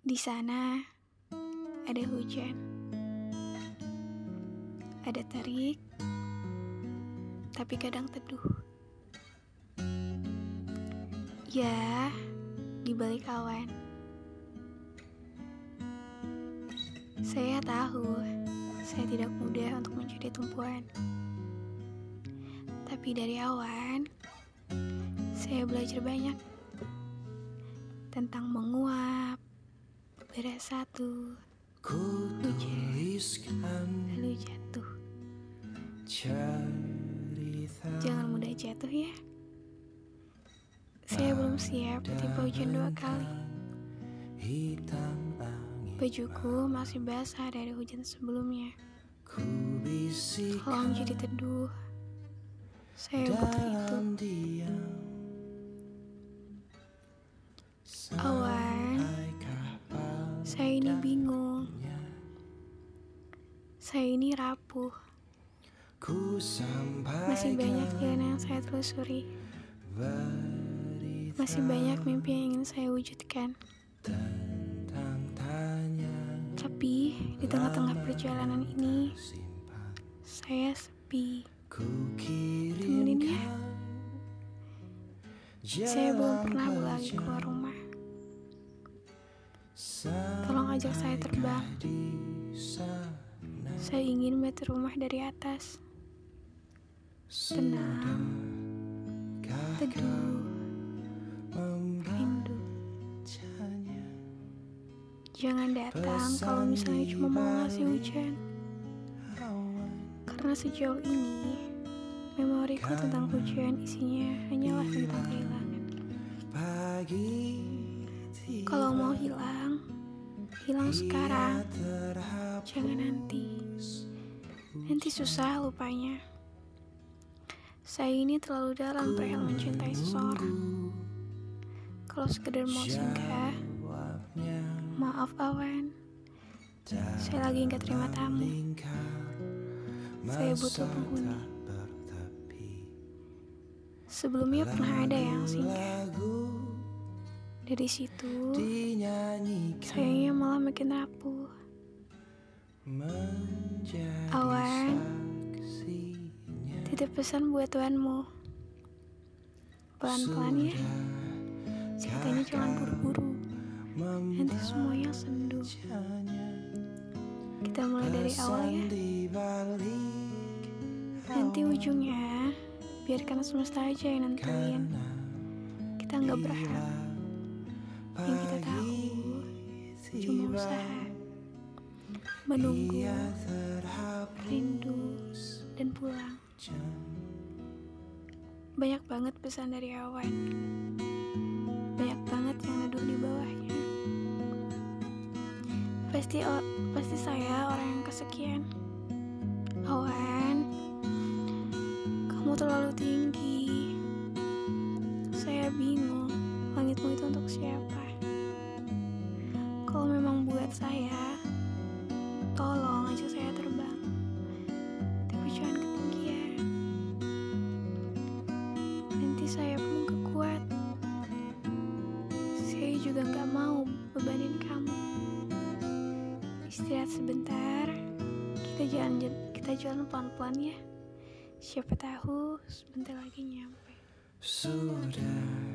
Di sana ada hujan, ada terik, tapi kadang teduh. Ya, di balik awan. Saya tahu saya tidak mudah untuk mencari tumpuan. Tapi dari awan, saya belajar banyak tentang menguap, bersatu, Ku tuliskan lalu jatuh. cerita Jangan mudah jatuh ya. Saya belum siap ketimpa hujan dua kali. Bajuku masih basah dari hujan sebelumnya. Tolong jadi teduh. Saya butuh itu. dalam saya ini bingung. Saya ini rapuh. Masih banyak jalan yang saya telusuri. Masih banyak mimpi yang ingin saya wujudkan. Tapi di tengah-tengah perjalanan ini, saya sepi. Temenin ya. Saya belum pernah lagi keluar rumah. Sampai Tolong ajak saya terbang. Saya ingin melihat rumah dari atas. Tenang, teduh, rindu. Jangan datang kalau misalnya cuma mau ngasih hujan. Karena sejauh ini, memoriku tentang hujan isinya hanyalah tentang kehilangan. Kalau mau hilang, hilang sekarang. Jangan nanti. Nanti susah lupanya. Saya ini terlalu dalam perihal mencintai seseorang. Kalau sekedar mau singgah, maaf awan. Saya lagi nggak terima tamu. Saya butuh penghuni. Sebelumnya pernah ada yang singgah. Dari situ, sayangnya malah makin rapuh. Awan. Titip pesan buat tuanmu. Pelan-pelan ya. Ceritanya jangan buru-buru. Nanti semuanya sendu. Kita mulai dari awal ya. Nanti ujungnya, biarkan semesta aja yang nentuin. Kita nggak berharap. Cuma tiba usaha. Menunggu, rindu, dan pulang. Banyak banget pesan dari awan. Banyak banget yang neduh di bawahnya. Pasti pasti saya orang yang kesekian. Awan, kamu terlalu tinggi. Buat saya, tolong ajak saya terbang. Tapi jangan ketinggian. Nanti saya pun kekuat. Saya juga nggak mau bebanin kamu. Istirahat sebentar. Kita jalan kita jalan pelan-pelan ya. Siapa tahu sebentar lagi nyampe. sudah